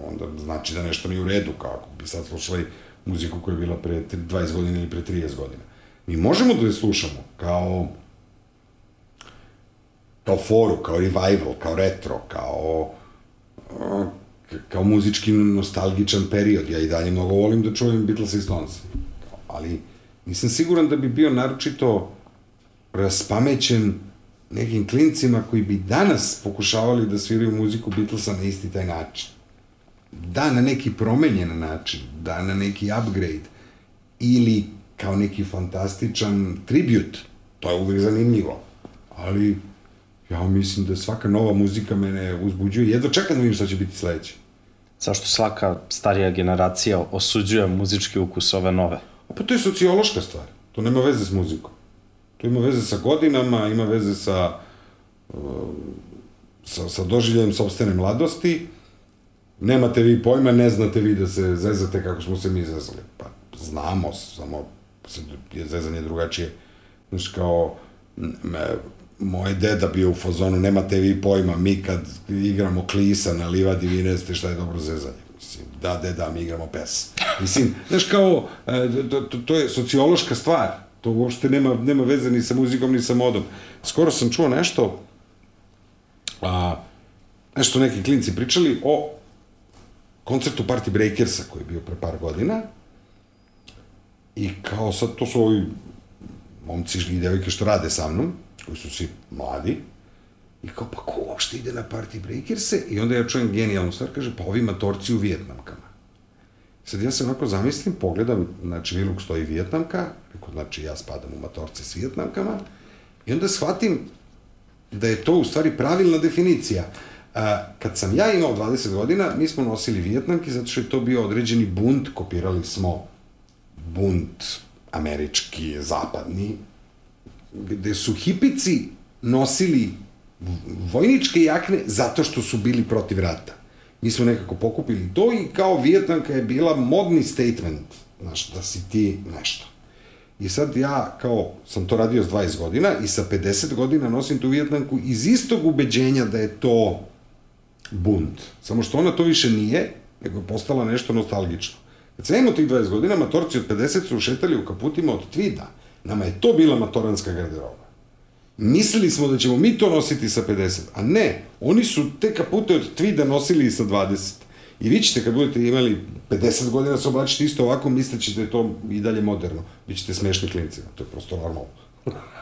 onda znači da nešto nije u redu, kao ako bi sad slušali muziku koja je bila pre tri- 20 godina ili pre 30 godina. Mi možemo da je slušamo kao kao foru, kao revival, kao retro, kao kao muzički nostalgičan period. Ja i dalje mnogo volim da čujem Beatles i Stones. Ali nisam siguran da bi bio naročito raspamećen nekim klincima koji bi danas pokušavali da sviraju muziku Beatlesa na isti taj način. Da, na neki promenjen način, da, na neki upgrade, ili kao neki fantastičan tribut. To je uvek zanimljivo. Ali ja mislim da svaka nova muzika mene uzbuđuje. Jedva čekam da vidim šta će biti sledeće. Zašto svaka starija generacija osuđuje muzički ukus ove nove? Pa to je sociološka stvar. To nema veze s muzikom. To ima veze sa godinama, ima veze sa, uh, sa, sa doživljajem sobstvene mladosti. Nemate vi pojma, ne znate vi da se zezate kako smo se mi zezali. Pa znamo, samo je zezanje drugačije. Znaš, kao, me- moj deda bio u fazonu, nemate vi pojma, mi kad igramo klisa na livadi, vi ne znate šta je dobro zezanje. Mislim, da, deda, mi igramo pes. Mislim, znaš, kao, e, to, to, to je sociološka stvar. To uopšte nema, nema veze ni sa muzikom, ni sa modom. Skoro sam čuo nešto, a, nešto neki klinci pričali o koncertu Party Breakersa koji je bio pre par godina i kao sad to su ovi momci i devojke što rade sa mnom, koji su svi mladi, i kao, pa ko uopšte ide na Party Breakerse? I onda ja čujem genijalnu stvar, kaže, pa ovi matorci u Vijetnamkama. Sad ja se onako zamislim, pogledam, znači Viluk stoji Vijetnamka, rekao, znači ja spadam u matorce s Vijetnamkama, i onda shvatim da je to u stvari pravilna definicija. A, kad sam ja imao 20 godina, mi smo nosili Vijetnamke zato što je to bio određeni bunt, kopirali smo bunt američki, zapadni, gde su hipici nosili vojničke jakne zato što su bili protiv rata. Mi smo nekako pokupili to i kao Vijetnamka je bila modni statement, znaš, da si ti nešto. I sad ja, kao, sam to radio s 20 godina i sa 50 godina nosim tu Vijetnamku iz istog ubeđenja da je to bunt. Samo što ona to više nije, nego je postala nešto nostalgično. Kad sam imao tih 20 godina, matorci od 50 su šetali u kaputima od tvida. Nama je to bila matoranska garderoba. Mislili smo da ćemo mi to nositi sa 50, a ne, oni su te kapute od tvida nosili i sa 20. I vi ćete kad budete imali 50 godina se oblačiti isto ovako, misleći da je to i dalje moderno. Bićete smešni klincima, to je prosto normalno.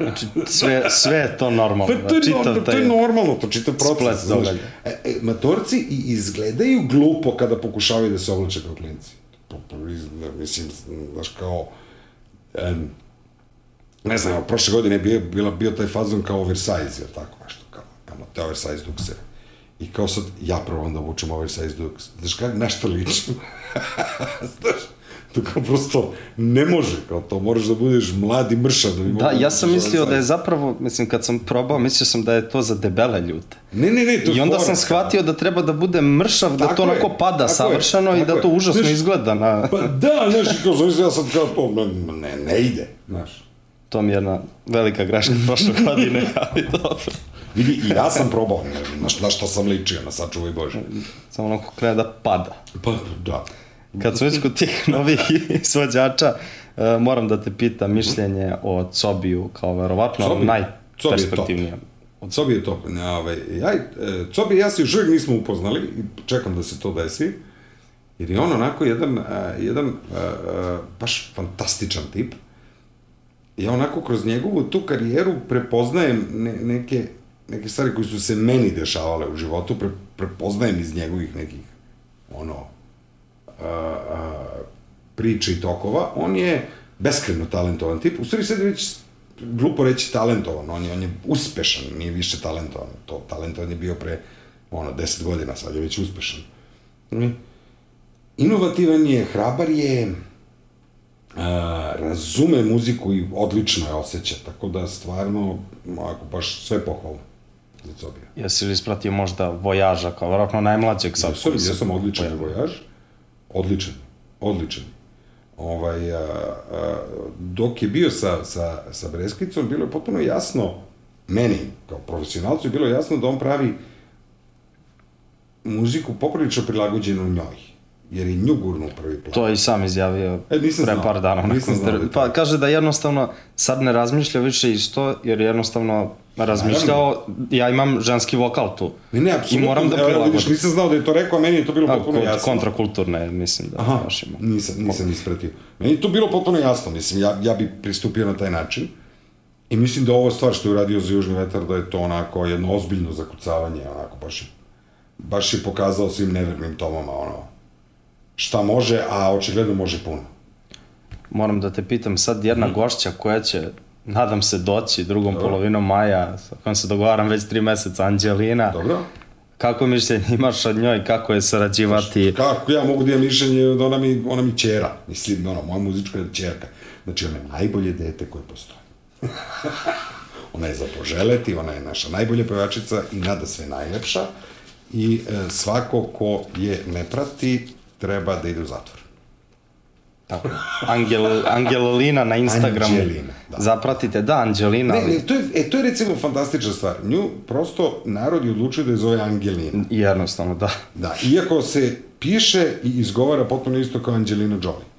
Znači, sve, sve je to normalno. Pa to je, čitav to taj je normalno, to čitav proces. znaš. događaja. E, e, matorci i izgledaju glupo kada pokušavaju da se oblače kao klinci. Pa, iz- mislim, znaš, kao... em, ne znam, evo, prošle godine je bio, bila, bio taj fazon kao oversize, jel tako nešto, kao, kao te oversize dukse. I kao sad, ja probam da obučem oversize duks. Znaš kako, nešto liči. znaš, To kao prosto ne može, kao to moraš da budeš mlad i mršav da bi Da, ja sam da mislio da je zapravo, mislim, kad sam probao, mislio sam da je to za debele ljude. Ne, ne, ne, to je I onda fora, sam kao. shvatio da treba da bude mršav, da to je, onako pada tako je, savršeno i da to je. užasno Znaš, izgleda na... Pa da, znaš, kao zamisli, ja sad kao to, ne, ne ide, znaš. To mi je jedna velika greška prošle godine, ali dobro. Vidi, i ja sam probao, ne, na, šta- na što sam ličio, na sačuvaj Bože. Samo onako krene da pada. Pa, da. Kad smo već kod tih novih izvođača, e, moram da te pitam mišljenje o Cobiju kao verovatno Cobi- najperspektivnije. Cobi je top. Ne, ovaj, ja, e, Cobi ja se još uvijek nismo upoznali i čekam da se to desi. Jer je on onako jedan, a, jedan a, a, baš fantastičan tip. Ja onako kroz njegovu tu karijeru prepoznajem ne, neke, neke stvari koje su se meni dešavale u životu, pre, prepoznajem iz njegovih nekih ono a, a, priče i tokova. On je beskreno talentovan tip. U stvari sad već glupo reći talentovan, on je, on je uspešan, nije više talentovan. To talentovan je bio pre ono, 10 godina, sad je već uspešan. Inovativan je, hrabar je, a, razume muziku i odlično je osjeća, tako da stvarno, ovako, baš sve pohvalno za Cobija. Jesi li ispratio možda Vojaža kao verovatno najmlađeg sad? Jesam, jesam odličan vojaž, odličan, odličan. Ovaj, a, a, dok je bio sa, sa, sa Breskvicom, bilo je potpuno jasno, meni, kao profesionalcu, je bilo jasno da on pravi muziku poprilično prilagođenu njoj. Jer je nju gurnu u prvi plan. To je i sam izjavio E, nisam pre znao. par dana. Nisam znao da je. Pa kaže da jednostavno sad ne razmišlja više isto, jer je jednostavno razmišljao, ja imam ženski vokal tu. Ne, ne, I apsolutno. moram da evo, vidiš, prilagodim. nisam znao da je to rekao, a meni je to bilo potpuno kod jasno. kontrakulturne, mislim da Aha, još ima. nisam, nisam ispratio. Meni je to bilo potpuno jasno, mislim, ja, ja bi pristupio na taj način. I mislim da ovo stvar što je uradio za Južni vetar, da je to onako jedno ozbiljno zakucavanje, onako baš je, baš je pokazao svim nevernim tomama, ono, šta može, a očigledno može puno. Moram da te pitam sad jedna Mhm. gošća koja će, nadam se, doći drugom polovinom maja, sa kojom se dogovaram već tri meseca, Anđelina. Dobro? Kako mišljenje imaš od njoj, kako je sarađivati? Kako ja mogu da imam mišljenje da ona mi, ona mi čera, mislim, ono, moja muzička je čerka. Znači, ona je najbolje dete koje postoje. ona je za poželeti, ona je naša najbolja pevačica i nada sve najlepša. I e, svako ko je ne prati, treba da ide u zatvor. Tako. Angel, Angelina na Instagramu. Anđelina, da. Zapratite, da, Anđelina. Ne, ali- ne, to je, e, to je recimo fantastična stvar. Nju prosto narod je odlučio da je zove Angelina. Jednostavno, da. Da, iako se piše i izgovara potpuno isto kao Angelina Jolie.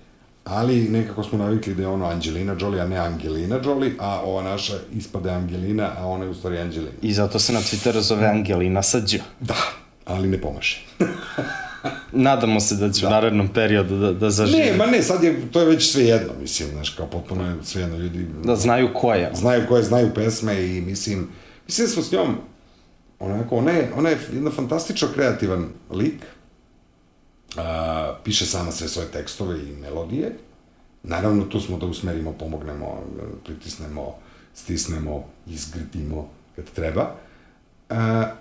Ali nekako smo navikli da je ono Angelina Jolie, a ne Angelina Jolie, a ova naša ispade Angelina, a ona je u stvari Angelina. I zato se na Twitteru zove Angelina Sađo. Da, ali ne pomaže. Nadamo se da će u narednom periodu da, da zažive. Ne, ma ne, sad je, to je već sve jedno, mislim, znaš, kao potpuno je sve jedno, ljudi Da znaju ko je. znaju koje znaju pesme i mislim, mislim da smo s njom, onako, ona je, ona je jedna fantastično kreativan lik, a, piše sama sve svoje tekstove i melodije, naravno tu smo da usmerimo, pomognemo, pritisnemo, stisnemo, izgrdimo kad treba, a,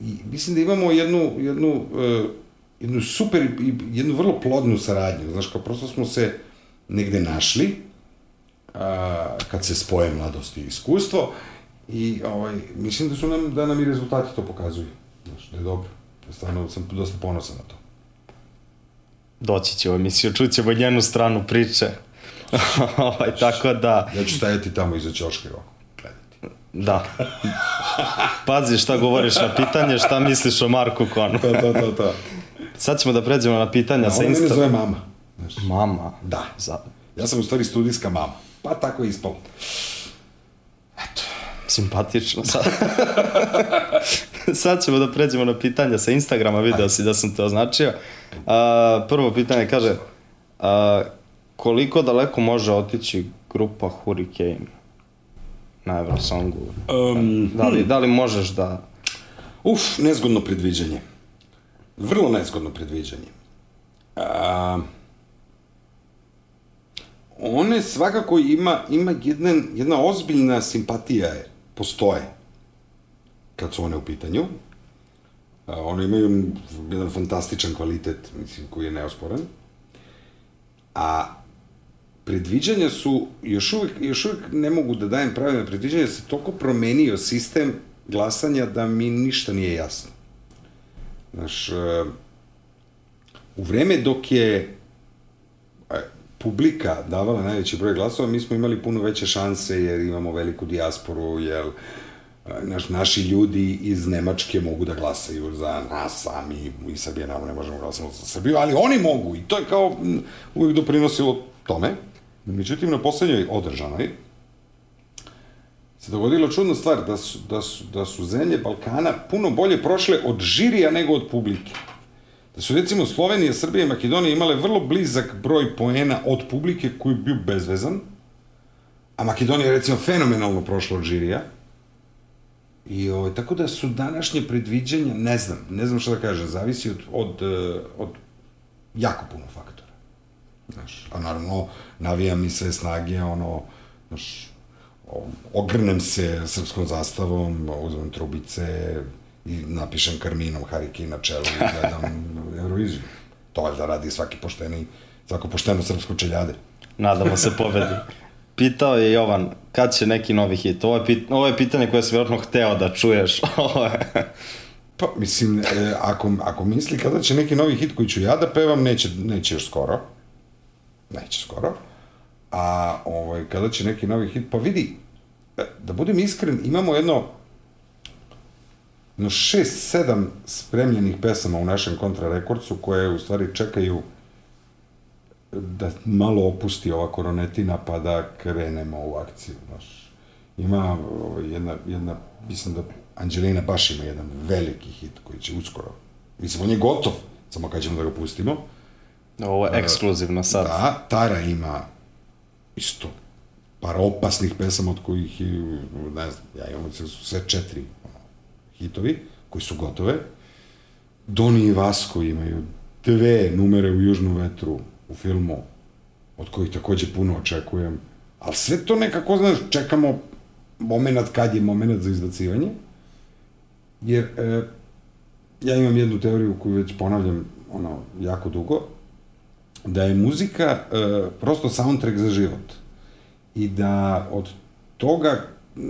i mislim da imamo jednu, jednu, e, jednu super i jednu vrlo plodnu saradnju, znaš, kao prosto smo se negde našli, a, kad se spoje mladost i iskustvo i ovaj, mislim da su nam, da nam i rezultati to pokazuju. Znaš, da je dobro. Stvarno sam dosta ponosan na to. Doći će u emisiju, čućemo njenu stranu priče. ovaj, tako da, Ja ću stajati tamo iza ćoške ovako, gledati. da. Pazi šta govoriš na pitanje, šta misliš o Marku Konu. To, to, to, to. Sad ćemo da pređemo na pitanja sa Ona mene zove mama. Znaš, Mama. da. Za... Ja sam u stvari studijska mama. Pa tako je ispalo. Simpatično. Sad. Sad ćemo da pređemo na pitanja sa Instagrama, video si da sam te označio. A, prvo pitanje kaže, a, koliko daleko može otići grupa Hurricane na Eurosongu? Um, Da li, da li možeš da... Uf, nezgodno predviđanje. Vrlo nezgodno predviđanje. A, one svakako ima, ima jedan, jedna ozbiljna simpatija je, postoje kad su one u pitanju. A, one imaju jedan fantastičan kvalitet, mislim, koji je neosporan. A predviđanja su, još uvijek, još uvijek ne mogu da dajem pravilne predviđanja, se toliko promenio sistem glasanja da mi ništa nije jasno. Znaš, e, u vreme dok je publika davala najveći broj glasova, mi smo imali puno veće šanse jer imamo veliku dijasporu, jer naš, naši ljudi iz Nemačke mogu da glasaju za nas, a mi, mi Srbije naravno ne možemo glasati za Srbiju, ali oni mogu i to je kao m, uvijek doprinosilo tome. Međutim, na poslednjoj održanoj se dogodila čudna stvar da su, da, su, da su zemlje Balkana puno bolje prošle od žirija nego od publike. Da su recimo Slovenija, Srbija i Makedonija imale vrlo blizak broj poena od publike koji je bio bezvezan, a Makedonija je recimo fenomenalno prošla od žirija, I ovaj, tako da su današnje predviđanja, ne znam, ne znam šta da kažem, zavisi od, od, eh, od jako puno faktora. Znaš, a naravno, navijam i sve snage, ono, znaš, o- ogrnem se srpskom zastavom, uzmem trubice i napišem karminom Hariki na čelu i gledam Euroviziju. To valjda radi svaki pošteni, svako pošteno srpsko čeljade. Nadamo se pobedi. Pitao je Jovan, kad će neki novi hit? Ovo je, pit, ovo je pitanje koje si vjerojatno hteo da čuješ. Pa, mislim, e, ako, ako misli kada će neki novi hit koji ću ja da pevam, neće, neće još skoro. Neće skoro. A ovaj, kada će neki novi hit, pa vidi, e, da budem iskren, imamo jedno no šest, sedam spremljenih pesama u našem kontrarekordcu koje u stvari čekaju da malo opusti ova koronetina pa da krenemo u akciju, znaš. Ima ovaj, jedna, jedna, mislim da Anđelina baš ima jedan veliki hit koji će uskoro, mislim, on je gotov, samo kad ćemo da ga pustimo. Ovo je ekskluzivno sad. Da, Tara ima isto par opasnih pesama od kojih, je, ne znam, ja imam sve- sve četiri hitovi koji su gotove. Doni i Vasko imaju dve numere u Južnom vetru u filmu, od kojih takođe puno očekujem. Ali sve to nekako, znaš, čekamo moment kad je moment za izbacivanje. Jer e, ja imam jednu teoriju koju već ponavljam ono, jako dugo, da je muzika e, prosto soundtrack za život. I da od toga e,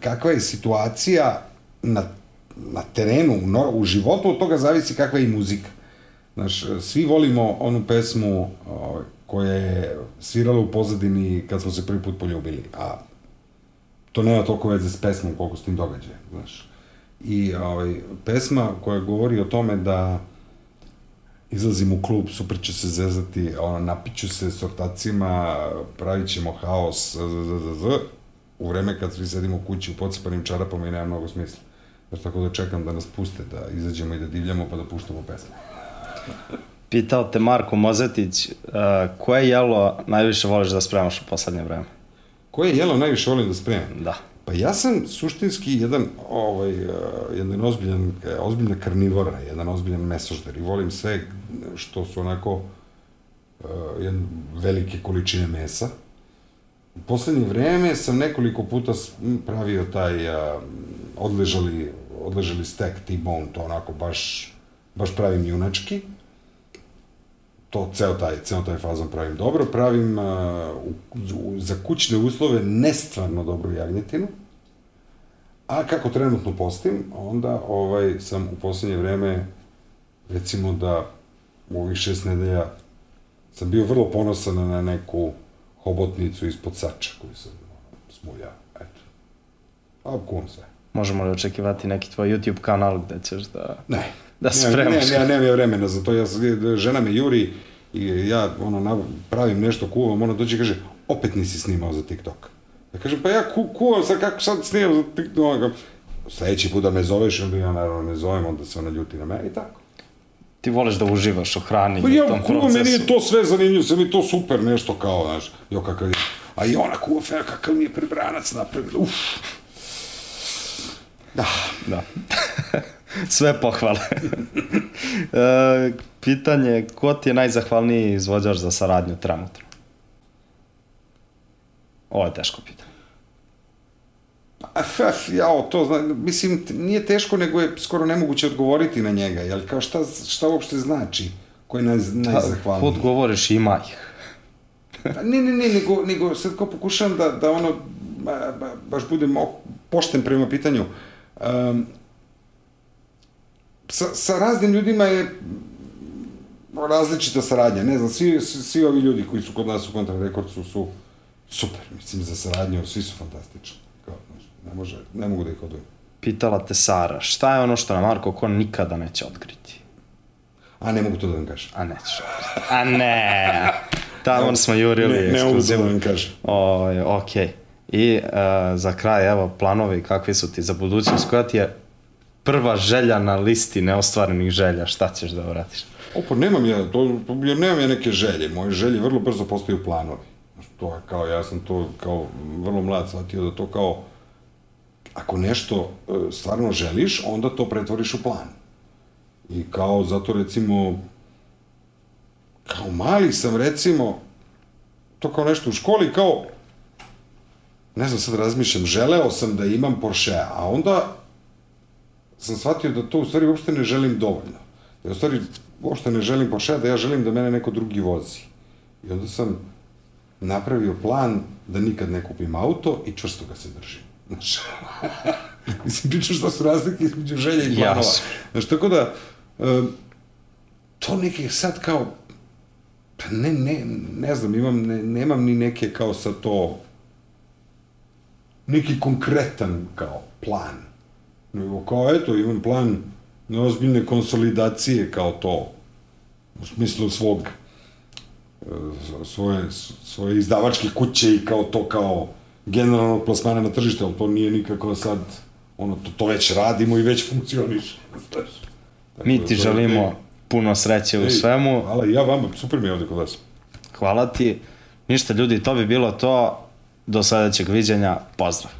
kakva je situacija na, na terenu, u, u životu, od toga zavisi kakva je i muzika. Znaš, svi volimo onu pesmu o, koja je svirala u pozadini kad smo se prvi put poljubili, a to nema toliko veze s pesmom koliko s tim događajem, znaš. I ovaj, pesma koja govori o tome da izlazim u klub, super će se zezati, ono, napiću se s ortacima, pravit ćemo haos, z, z, z, z, u vreme kad svi sedimo kući u pocepanim čarapama i nema mnogo smisla. Znaš, tako da čekam da nas puste, da izađemo i da divljamo pa da puštamo pesme. Pitao te Marko Mozetić, uh, koje jelo najviše voliš da spremaš u poslednje vreme? Koje jelo najviše volim da spremam? Da. Pa ja sam suštinski jedan, ovaj, uh, jedan ozbiljan, eh, ozbiljna karnivora, jedan ozbiljan mesožder i volim sve što su onako uh, jedan velike količine mesa. U poslednje vreme sam nekoliko puta pravio taj uh, odležali, odležali steak T-bone, to onako baš, baš pravim junački to ceo taj, ceo taj fazon pravim dobro, pravim uh, u, u, za kućne uslove nestvarno dobru jagnjetinu, a kako trenutno postim, onda ovaj, sam u poslednje vreme, recimo da u ovih šest nedelja sam bio vrlo ponosan na neku hobotnicu ispod sača koju sam ono, smuljao, eto. A kuvam sve. Možemo li očekivati neki tvoj YouTube kanal gde ćeš da... Ne. Da spremaš. Ne, ne, nemam ja vremena za to. Ja, žena me juri i ja ono, pravim nešto, kuvam, ona dođe i kaže, opet nisi snimao za TikTok. Ja kažem, pa ja ku, kuvam, sad kako sad snimam za TikTok? Sledeći put da me zoveš, onda ja naravno ne zovem, onda se ona ljuti na mene i tako. Ti voliš da uživaš u hrani Pa i u ja tom kuvam, procesu. meni je to sve zanimljivo, sve mi to super nešto kao, znaš, jo kakav je, a i ona kuva fer, kakav mi je prebranac napravila, uf. Da, Da. Sve pohvale. e, pitanje, ko ti je najzahvalniji izvođač za saradnju trenutno? Ovo je teško pitanje. Af, jao, to, zna, mislim, nije teško, nego je skoro nemoguće odgovoriti na njega, jel, kao šta, šta uopšte znači? ko je naj, najzahvalniji. Put govoriš ima ih. Pa ne, ne, ne, nego, nego sad kao pokušavam da, da ono, ba, ba, baš budem pošten prema pitanju. Um, sa, sa raznim ljudima je različita saradnja, ne znam, svi, svi, svi ovi ljudi koji su kod nas u Kontra Rekordsu su super, mislim, za saradnju, svi su fantastični. Kao, znaš, ne, može, ne mogu da ih odujem. Pitala te Sara, šta je ono što na Marko Kon nikada neće otkriti? A ne mogu to da vam kažem. A nećeš otkriti. A ne! Tamo smo jurili Ne, ne mogu to da vam kažem. O, ok. I uh, za kraj, evo, planovi kakvi su ti za budućnost, koja ti je prva želja na listi neostvarenih želja, šta ćeš da uradiš? Opa, nemam ja, to, ja nemam ja neke želje, moje želje vrlo brzo postaju planovi. To je kao, ja sam to kao vrlo mlad shvatio da to kao, ako nešto e, stvarno želiš, onda to pretvoriš u plan. I kao, zato recimo, kao mali sam recimo, to kao nešto u školi, kao, ne znam, sad razmišljam, želeo sam da imam Porsche, a onda sam shvatio da to u stvari uopšte ne želim dovoljno. Da u stvari uopšte ne želim Porsche, da ja želim da mene neko drugi vozi. I onda sam napravio plan da nikad ne kupim auto i čvrsto ga se držim. Znaš, mislim, pričaš šta su razlike između želja i planova. Jasno. Znaš, tako da, um, to neke sad kao, pa ne, ne, ne znam, imam, ne, nemam ni neke kao sa to, neki konkretan kao plan. Nego kao, eto, imam plan neozbiljne konsolidacije kao to, u smislu svog, e, svoje, svoje izdavačke kuće i kao to kao generalnog plasmana na tržište, ali to nije nikako sad, ono, to, to već radimo i već funkcioniše. znaš. Tako Mi da ti to- želimo ej, puno sreće u ej, svemu. Hvala, ja vama, super mi je ovde kod vas. Hvala ti. Ništa ljudi, to bi bilo to. Do sledećeg viđenja. Pozdrav.